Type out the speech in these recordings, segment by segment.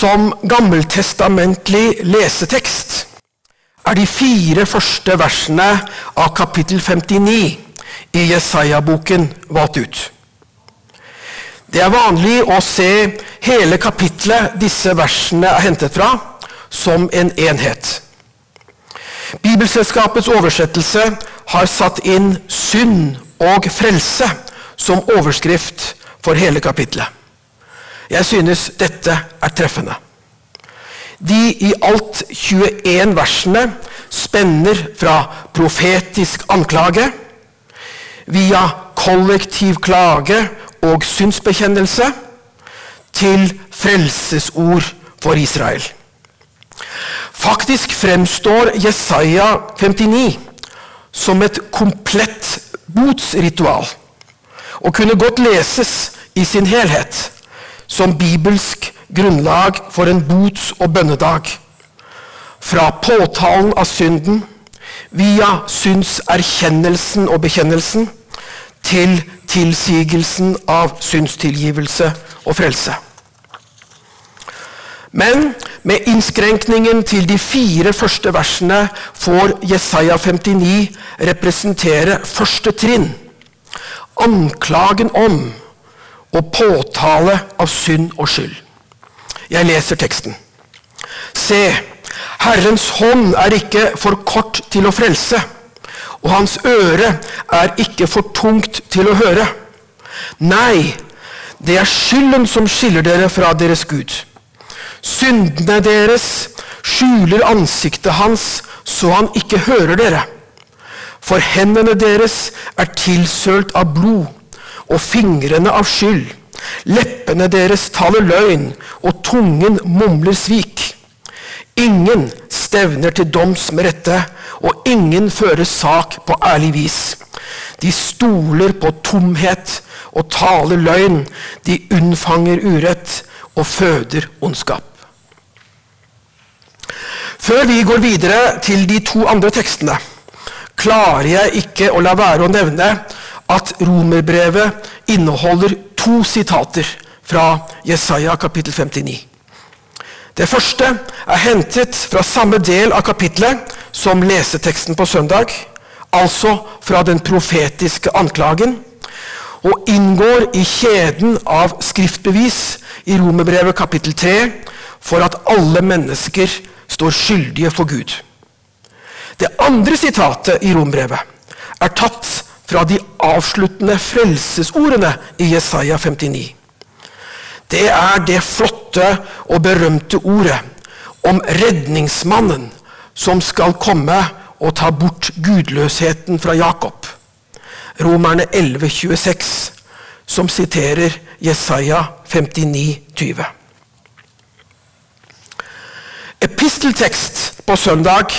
som gammeltestamentlig lesetekst er de fire første versene av kapittel 59 i Jesaja-boken valgt ut. Det er vanlig å se hele kapitlet disse versene er hentet fra, som en enhet. Bibelselskapets oversettelse har satt inn 'synd og frelse' som overskrift for hele kapitlet. Jeg synes dette er treffende. De i alt 21 versene spenner fra profetisk anklage, via kollektiv klage og synsbekjennelse, til frelsesord for Israel. Faktisk fremstår Jesaja 59 som et komplett botsritual og kunne godt leses i sin helhet som bibelsk grunnlag for en bots- og bønnedag. Fra påtalen av synden, via syndserkjennelsen og bekjennelsen, til tilsigelsen av synstilgivelse og frelse. Men med innskrenkningen til de fire første versene får Jesaja 59 representere første trinn. Anklagen om og påtale av synd og skyld. Jeg leser teksten. Se, Herrens hånd er ikke for kort til å frelse, og hans øre er ikke for tungt til å høre. Nei, det er skylden som skiller dere fra deres Gud. Syndene deres skjuler ansiktet hans, så han ikke hører dere. For hendene deres er tilsølt av blod, og fingrene av skyld. Leppene deres taler løgn, og tungen mumler svik. Ingen stevner til doms med rette, og ingen fører sak på ærlig vis. De stoler på tomhet og taler løgn. De unnfanger urett og føder ondskap. Før vi går videre til de to andre tekstene, klarer jeg ikke å la være å nevne at romerbrevet inneholder to sitater fra Jesaja kapittel 59. Det første er hentet fra samme del av kapittelet som leseteksten på søndag, altså fra den profetiske anklagen, og inngår i kjeden av skriftbevis i Romerbrevet kapittel 3 for at alle mennesker står skyldige for Gud. Det andre sitatet i Rombrevet er tatt fra de avsluttende frelsesordene i Jesaja 59. Det er det flotte og berømte ordet om redningsmannen som skal komme og ta bort gudløsheten fra Jakob. Romerne 11, 26, som siterer Jesaja 59, 20. Episteltekst på søndag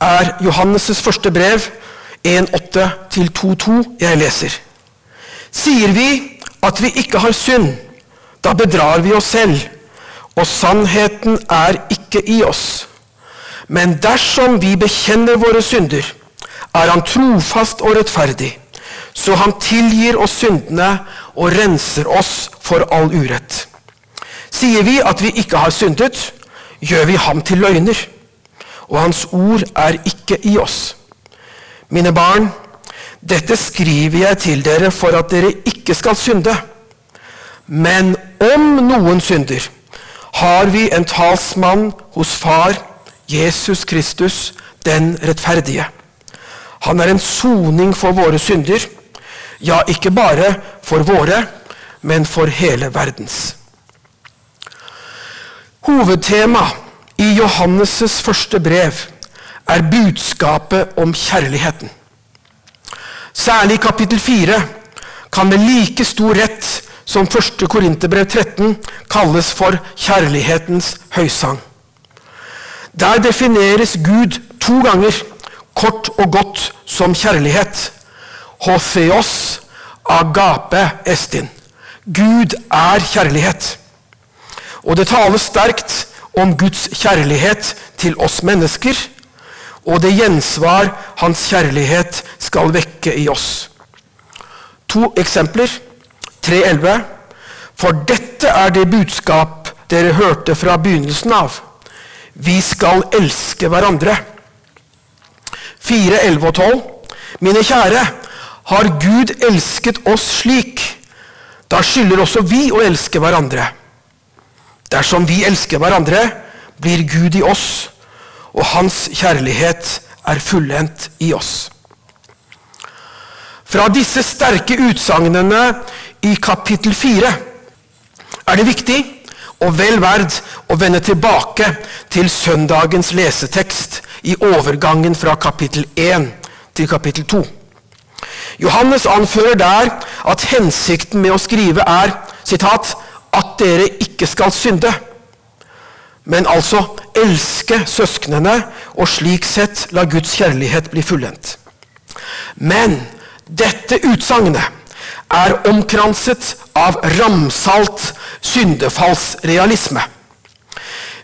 er Johannes' første brev 1.8-2.2 jeg leser. Sier vi at vi ikke har synd, da bedrar vi oss selv, og sannheten er ikke i oss. Men dersom vi bekjenner våre synder, er Han trofast og rettferdig, så Han tilgir oss syndene og renser oss for all urett. Sier vi at vi ikke har syndet, gjør vi ham til løgner, og Hans ord er ikke i oss. Mine barn, dette skriver jeg til dere for at dere ikke skal synde. Men om noen synder, har vi en talsmann hos Far, Jesus Kristus, den rettferdige. Han er en soning for våre synder, ja, ikke bare for våre, men for hele verdens. Hovedtema i Johannes' første brev er budskapet om kjærligheten. Særlig i kapittel 4 kan med like stor rett som 1. Korinterbrev 13 kalles for kjærlighetens høysang. Der defineres Gud to ganger, kort og godt, som kjærlighet. Hoseos agape estin. Gud er kjærlighet. Og det tales sterkt om Guds kjærlighet til oss mennesker, og det gjensvar hans kjærlighet skal vekke i oss. To eksempler. 3.11. For dette er det budskap dere hørte fra begynnelsen av. Vi skal elske hverandre. 4, 11 og 12. Mine kjære, har Gud elsket oss slik, da skylder også vi å elske hverandre. Dersom vi elsker hverandre, blir Gud i oss, og hans kjærlighet er fullendt i oss. Fra disse sterke utsagnene i kapittel 4 er det viktig og vel verd å vende tilbake til søndagens lesetekst i overgangen fra kapittel 1 til kapittel 2. Johannes anfører der at hensikten med å skrive er citat, at dere ikke skal synde, men altså elske søsknene og slik sett la Guds kjærlighet bli fullendt. Men dette utsagnet er omkranset av ramsalt syndefallsrealisme.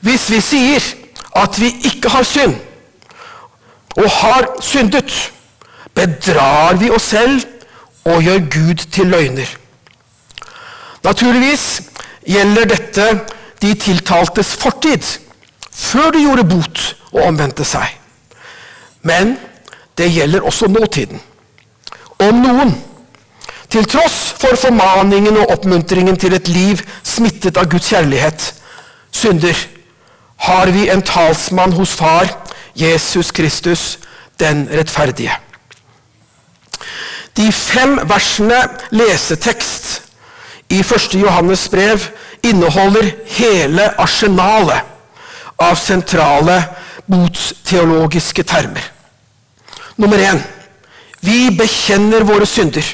Hvis vi sier at vi ikke har synd, og har syndet, bedrar vi oss selv og gjør Gud til løgner. Naturligvis gjelder dette de tiltaltes fortid, før de gjorde bot og omvendte seg. Men det gjelder også nåtiden. Om noen, til tross for formaningen og oppmuntringen til et liv smittet av Guds kjærlighet, synder, har vi en talsmann hos Far, Jesus Kristus, den rettferdige. De fem versene lesetekst i 1. Johannes brev inneholder hele arsenalet av sentrale botsteologiske termer. Nummer én vi bekjenner våre synder.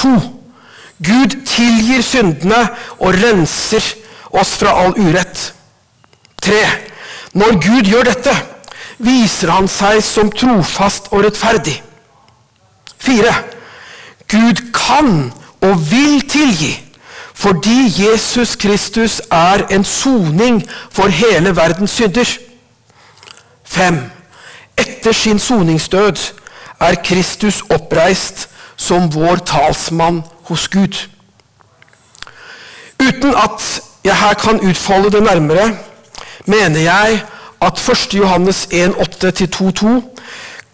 To Gud tilgir syndene og renser oss fra all urett. Tre når Gud gjør dette, viser han seg som trofast og rettferdig. Fire. Gud kan og vil tilgi fordi Jesus Kristus er en soning for hele verdens synder. 5. Etter sin soningsdød er Kristus oppreist som vår talsmann hos Gud. Uten at jeg her kan utfolde det nærmere, mener jeg at 1. Johannes 1,8-2,2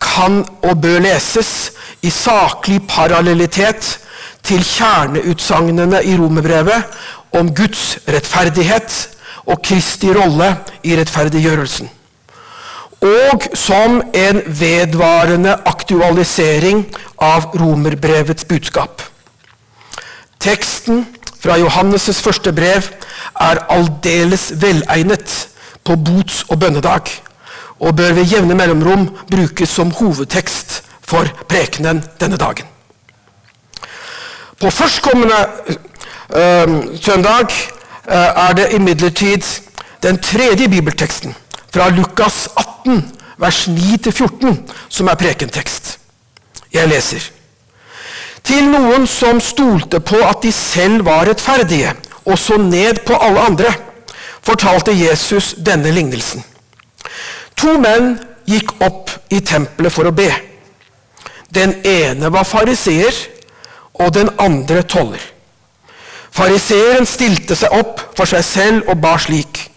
kan og bør leses i saklig parallellitet til kjerneutsagnene i romerbrevet om Guds rettferdighet og Kristi rolle i rettferdiggjørelsen. Og som en vedvarende aktualisering av romerbrevets budskap. Teksten fra Johannes' første brev er aldeles velegnet på bots- og bønnedag, og bør ved jevne mellomrom brukes som hovedtekst for prekenen denne dagen. På førstkommende uh, søndag uh, er det imidlertid den tredje bibelteksten, fra Lukas 18, vers 9-14, som er prekentekst. Jeg leser. Til noen som stolte på at de selv var rettferdige, og så ned på alle andre, fortalte Jesus denne lignelsen. To menn gikk opp i tempelet for å be. Den ene var fariseer, og den andre toller. Fariseeren stilte seg opp for seg selv og ba slik.: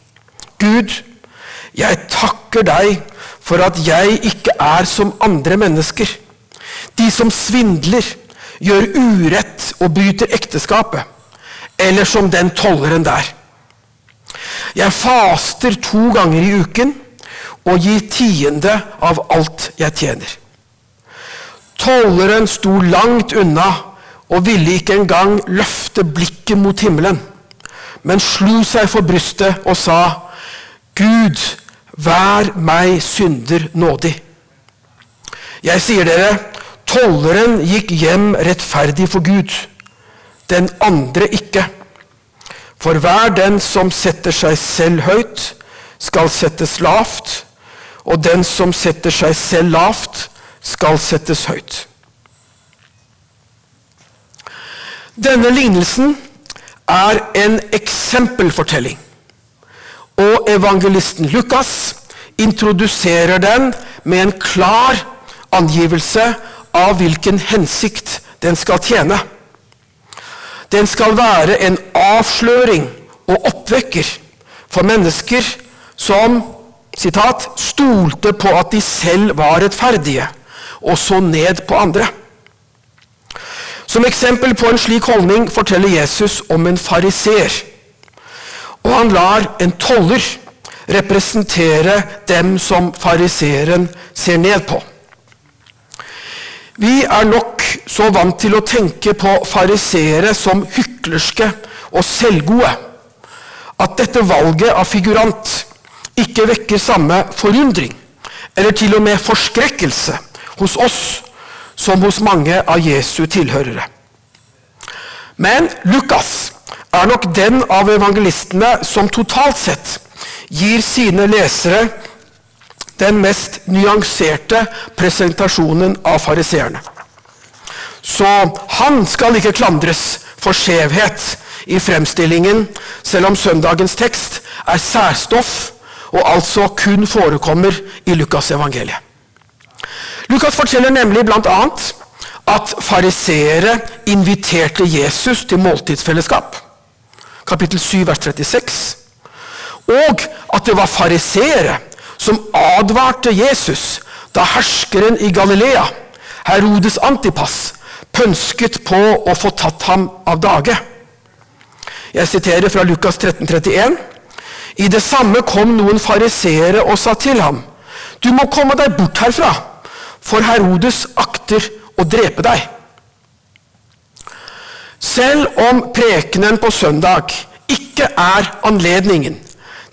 Gud, jeg takker deg for at jeg ikke er som andre mennesker, de som svindler, gjør urett og bryter ekteskapet, eller som den tolleren der. Jeg faster to ganger i uken og gir tiende av alt jeg tjener. Tolleren sto langt unna og ville ikke engang løfte blikket mot himmelen, men slo seg for brystet og sa, Gud, vær meg synder nådig. Jeg sier dere, tolleren gikk hjem rettferdig for Gud, den andre ikke. For hver den som setter seg selv høyt, skal settes lavt, og den som setter seg selv lavt, skal settes høyt. Denne lignelsen er en eksempelfortelling. Og evangelisten Lukas introduserer den med en klar angivelse av hvilken hensikt den skal tjene. Den skal være en avsløring og oppvekker for mennesker som sitat, stolte på at de selv var rettferdige, og så ned på andre. Som eksempel på en slik holdning forteller Jesus om en fariseer. Og han lar en toller representere dem som fariseeren ser ned på. Vi er nok så vant til å tenke på fariseere som hyklerske og selvgode at dette valget av figurant ikke vekker samme forundring, eller til og med forskrekkelse, hos oss som hos mange av Jesu tilhørere. Men Lukas er nok den av evangelistene som totalt sett gir sine lesere den mest nyanserte presentasjonen av fariseerne. Så han skal ikke klandres for skjevhet i fremstillingen, selv om søndagens tekst er særstoff og altså kun forekommer i Lukas evangeliet. Lukas forteller nemlig bl.a. at fariseere inviterte Jesus til måltidsfellesskap. Kapittel 7, vers 36. Og at det var fariseere som advarte Jesus da herskeren i Galilea, Herodes Antipas, pønsket på å få tatt ham av dage. Jeg siterer fra Lukas 13, 31. I det samme kom noen fariseere og sa til ham, du må komme deg bort herfra, for Herodes akter å drepe deg. Selv om prekenen på søndag ikke er anledningen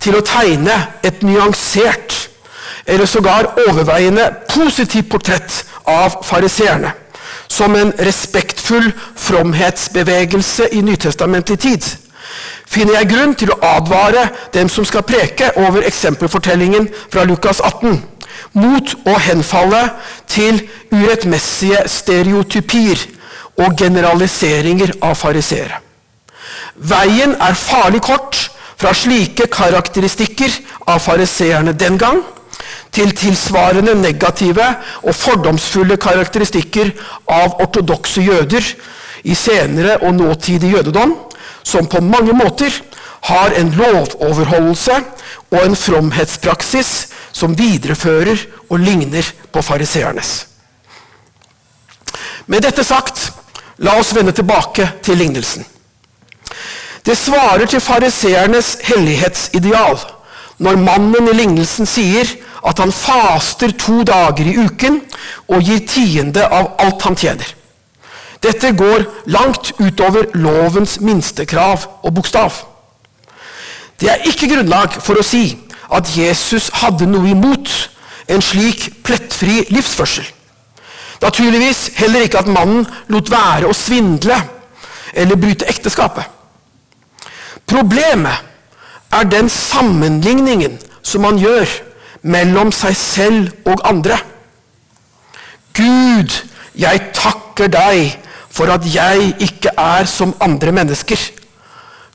til å tegne et nyansert eller sågar overveiende positivt portrett av fariseerne, som en respektfull fromhetsbevegelse i nytestamentlig tid, finner jeg grunn til å advare dem som skal preke over eksempelfortellingen fra Lukas 18, mot å henfalle til urettmessige stereotypier og generaliseringer av fariseere. Veien er farlig kort fra slike karakteristikker av fariseerne den gang til tilsvarende negative og fordomsfulle karakteristikker av ortodokse jøder i senere og nåtidig jødedom, som på mange måter har en lovoverholdelse og en fromhetspraksis som viderefører og ligner på fariseernes. Med dette sagt, la oss vende tilbake til lignelsen. Det svarer til fariseernes hellighetsideal når mannen i lignelsen sier at han faster to dager i uken og gir tiende av alt han tjener. Dette går langt utover lovens minstekrav og bokstav. Det er ikke grunnlag for å si at Jesus hadde noe imot en slik plettfri livsførsel. Naturligvis heller ikke at mannen lot være å svindle eller bryte ekteskapet. Problemet er den sammenligningen som man gjør mellom seg selv og andre. Gud, jeg takker deg for at jeg ikke er som andre mennesker,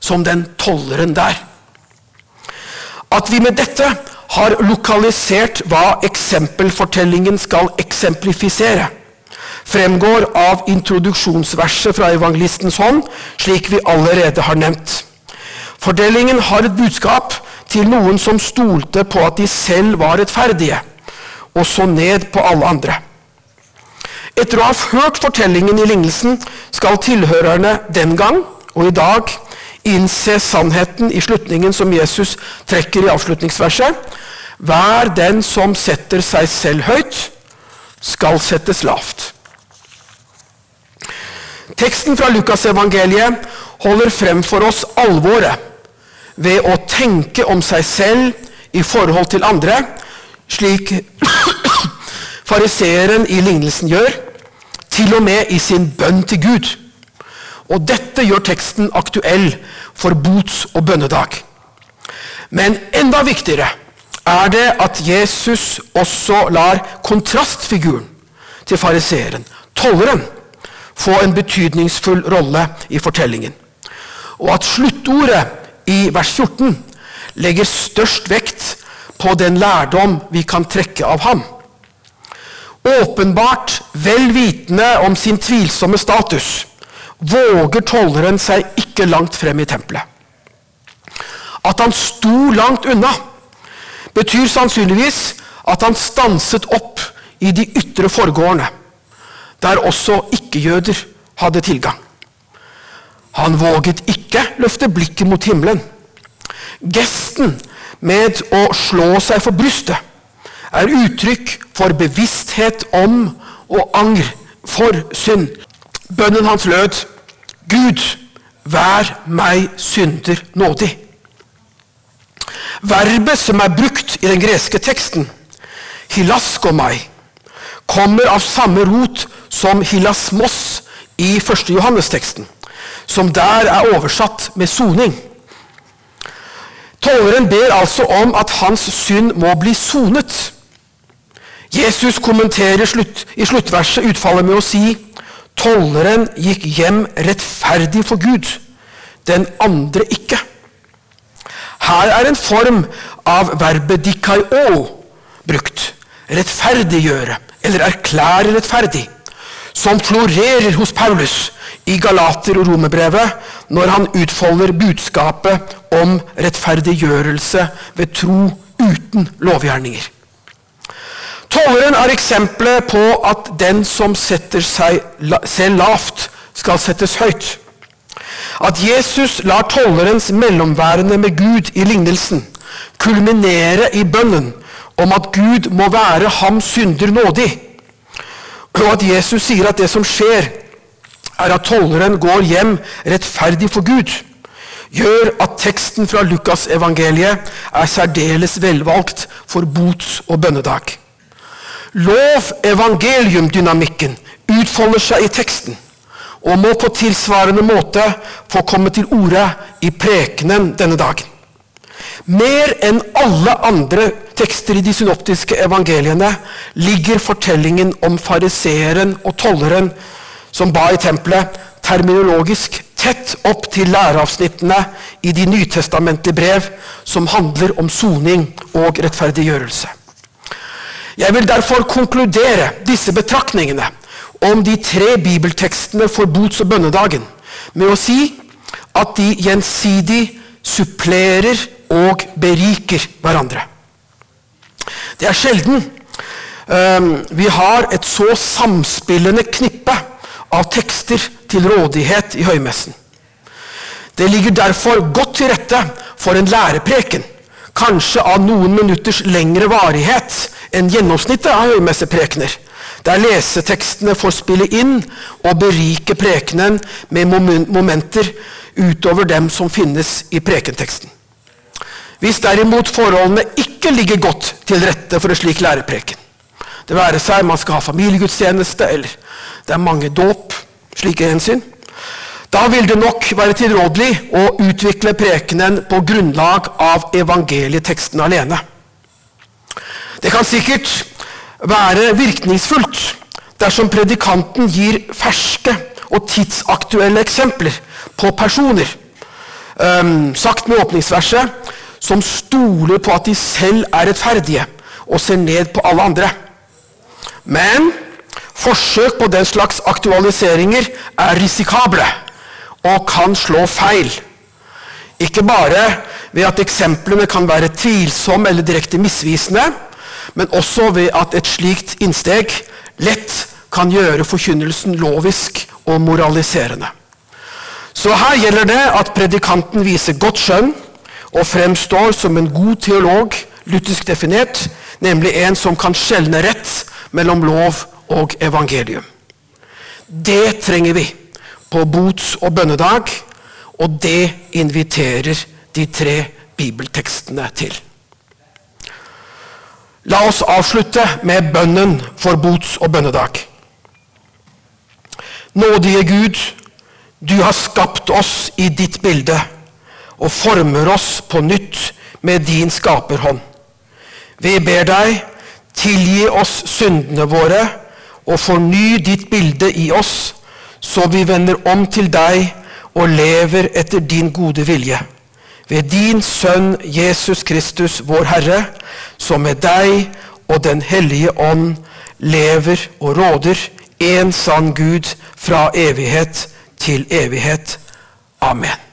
som den tolleren der. At vi med dette har lokalisert hva eksempelfortellingen skal eksemplifisere, fremgår av introduksjonsverset fra evangelistens hånd, slik vi allerede har nevnt. Fortellingen har et budskap til noen som stolte på at de selv var rettferdige, og så ned på alle andre. Etter å ha hørt fortellingen i lignelsen skal tilhørerne den gang og i dag innse sannheten i slutningen som Jesus trekker i avslutningsverset. Vær den som setter seg selv høyt, skal settes lavt. Teksten fra Lukasevangeliet holder frem for oss alvoret ved å tenke om seg selv i forhold til andre, slik fariseeren i lignelsen gjør, til og med i sin bønn til Gud. Og dette gjør teksten aktuell for bots- og bønnedag. Men enda viktigere er det at Jesus også lar kontrastfiguren til fariseeren, tolleren, få en betydningsfull rolle i fortellingen. Og at sluttordet i vers 14 legger størst vekt på den lærdom vi kan trekke av ham. Åpenbart vel vitende om sin tvilsomme status våger tolleren seg ikke langt frem i tempelet. At han sto langt unna, betyr sannsynligvis at han stanset opp i de ytre forgårdene, der også ikke-jøder hadde tilgang. Han våget ikke løfte blikket mot himmelen. Gesten med å slå seg for brystet er uttrykk for bevissthet om og anger for synd. Bønnen hans lød Gud, vær meg synder nådig. Verbet som er brukt i den greske teksten, hilaskomai, kommer av samme rot som hilasmos i 1. Johannes-teksten, som der er oversatt med soning. Tolleren ber altså om at hans synd må bli sonet. Jesus kommenterer slutt, i sluttverset utfallet med å si tolleren gikk hjem rettferdig for Gud, den andre ikke. Her er en form av verbet dikaio brukt. Rettferdiggjøre, eller erklære rettferdig, som florerer hos Paulus i Galater- og Romerbrevet når han utfolder budskapet om rettferdiggjørelse ved tro uten lovgjerninger. Tolleren er eksempelet på at den som setter seg selv lavt, skal settes høyt. At Jesus lar tollerens mellomværende med Gud i lignelsen kulminere i bønnen om at Gud må være ham synder nådig, og at Jesus sier at det som skjer, er at tolleren går hjem rettferdig for Gud, gjør at teksten fra Lukasevangeliet er særdeles velvalgt for bots- og bønnedag. Lov-evangelium-dynamikken utfolder seg i teksten og må på tilsvarende måte få komme til orde i prekenen denne dagen. Mer enn alle andre tekster i de synoptiske evangeliene ligger fortellingen om fariseeren og tolleren som ba i tempelet, terminologisk tett opp til læreavsnittene i de nytestamentlige brev som handler om soning og rettferdiggjørelse. Jeg vil derfor konkludere disse betraktningene om de tre bibeltekstene for bots- og bønnedagen med å si at de gjensidig supplerer og beriker hverandre. Det er sjelden um, vi har et så samspillende knippe av tekster til rådighet i høymessen. Det ligger derfor godt til rette for en lærepreken, kanskje av noen minutters lengre varighet enn gjennomsnittet av høymesseprekener, der lesetekstene får spille inn og berike prekenen med momenter utover dem som finnes i prekenteksten. Hvis derimot forholdene ikke ligger godt til rette for en slik lærepreken, det være seg man skal ha familiegudstjeneste eller det er mange dåp, slike hensyn, da vil det nok være tilrådelig å utvikle prekenen på grunnlag av evangelieteksten alene. Det kan sikkert være virkningsfullt dersom predikanten gir ferske og tidsaktuelle eksempler på personer, um, sagt med åpningsverset, som stoler på at de selv er rettferdige og ser ned på alle andre. Men forsøk på den slags aktualiseringer er risikable og kan slå feil. Ikke bare ved at eksemplene kan være tvilsomme eller direkte misvisende, men også ved at et slikt innsteg lett kan gjøre forkynnelsen lovisk og moraliserende. Så her gjelder det at predikanten viser godt skjønn og fremstår som en god teolog, luthersk definert, nemlig en som kan skjelne rett mellom lov og evangelium. Det trenger vi på bots- og bønnedag, og det inviterer de tre bibeltekstene til. La oss avslutte med bønnen for bots- og bønnedag. Nådige Gud, du har skapt oss i ditt bilde og former oss på nytt med din skaperhånd. Vi ber deg, tilgi oss syndene våre og forny ditt bilde i oss, så vi vender om til deg og lever etter din gode vilje ved din Sønn Jesus Kristus, vår Herre, som med deg og Den hellige ånd lever og råder, en sann Gud fra evighet til evighet. Amen.